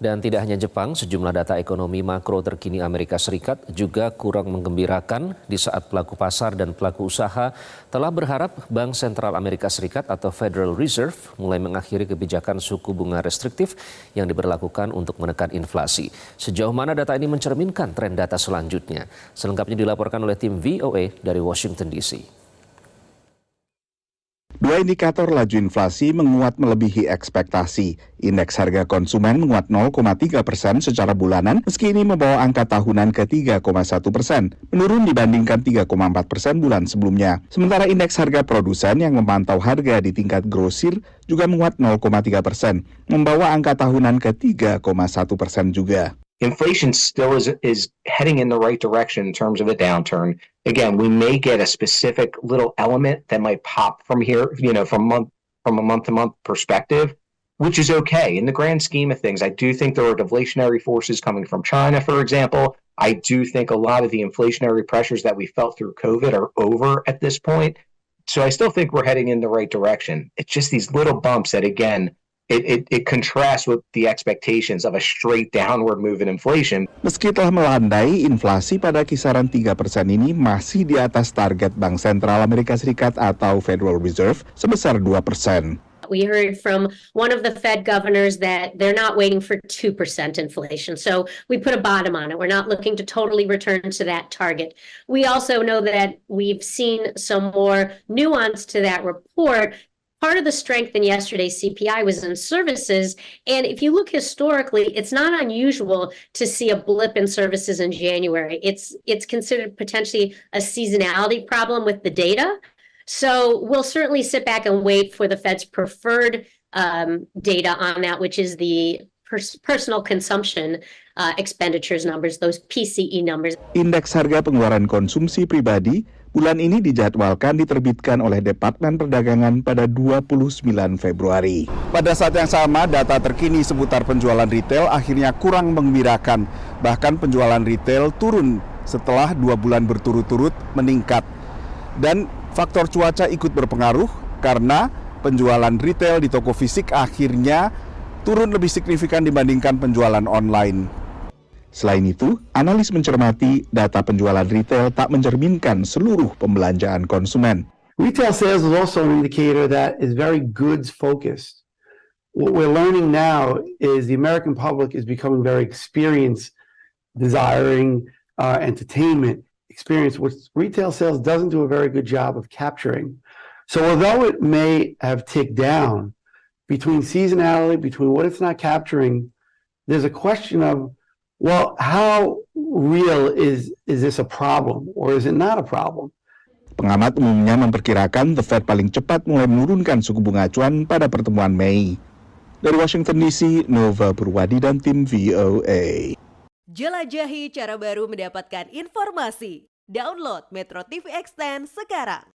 Dan tidak hanya Jepang, sejumlah data ekonomi makro terkini Amerika Serikat juga kurang menggembirakan di saat pelaku pasar dan pelaku usaha telah berharap Bank Sentral Amerika Serikat atau Federal Reserve mulai mengakhiri kebijakan suku bunga restriktif yang diberlakukan untuk menekan inflasi. Sejauh mana data ini mencerminkan tren data selanjutnya? Selengkapnya dilaporkan oleh tim VOA dari Washington DC. Dua indikator laju inflasi menguat melebihi ekspektasi. Indeks harga konsumen menguat 0,3 persen secara bulanan, meski ini membawa angka tahunan ke 3,1 persen, menurun dibandingkan 3,4 persen bulan sebelumnya. Sementara indeks harga produsen yang memantau harga di tingkat grosir juga menguat 0,3 persen, membawa angka tahunan ke 3,1 persen juga. Inflation still is is heading in the right direction in terms of a downturn. Again, we may get a specific little element that might pop from here, you know, from month from a month to month perspective, which is okay in the grand scheme of things. I do think there are deflationary forces coming from China, for example. I do think a lot of the inflationary pressures that we felt through COVID are over at this point. So I still think we're heading in the right direction. It's just these little bumps that again it, it, it contrasts with the expectations of a straight downward move in inflation. Meski telah melandai, inflasi pada kisaran 3 persen ini masih di atas target Bank Sentral Amerika Serikat atau Federal Reserve sebesar 2 persen. We heard from one of the Fed governors that they're not waiting for 2% inflation. So we put a bottom on it. We're not looking to totally return to that target. We also know that we've seen some more nuance to that report part of the strength in yesterday's CPI was in services. And if you look historically, it's not unusual to see a blip in services in January. It's it's considered potentially a seasonality problem with the data. So we'll certainly sit back and wait for the Fed's preferred um, data on that, which is the pers personal consumption uh, expenditures numbers, those PCE numbers. Indeks harga pengeluaran konsumsi pribadi bulan ini dijadwalkan diterbitkan oleh Departemen Perdagangan pada 29 Februari. Pada saat yang sama, data terkini seputar penjualan retail akhirnya kurang mengembirakan. Bahkan penjualan retail turun setelah dua bulan berturut-turut meningkat. Dan faktor cuaca ikut berpengaruh karena penjualan retail di toko fisik akhirnya turun lebih signifikan dibandingkan penjualan online. Selain itu, analis mencermati data penjualan retail tak mencerminkan seluruh pembelanjaan konsumen. Retail sales is also an indicator that is very goods focused. What we're learning now is the American public is becoming very experience desiring uh, entertainment experience, which retail sales doesn't do a very good job of capturing. So although it may have ticked down between seasonality, between what it's not capturing, there's a question of well, how real is is this a problem or is it not a problem? Pengamat umumnya memperkirakan The Fed paling cepat mulai menurunkan suku bunga acuan pada pertemuan Mei. Dari Washington DC, Nova Purwadi dan tim VOA. Jelajahi cara baru mendapatkan informasi. Download Metro TV Extend sekarang.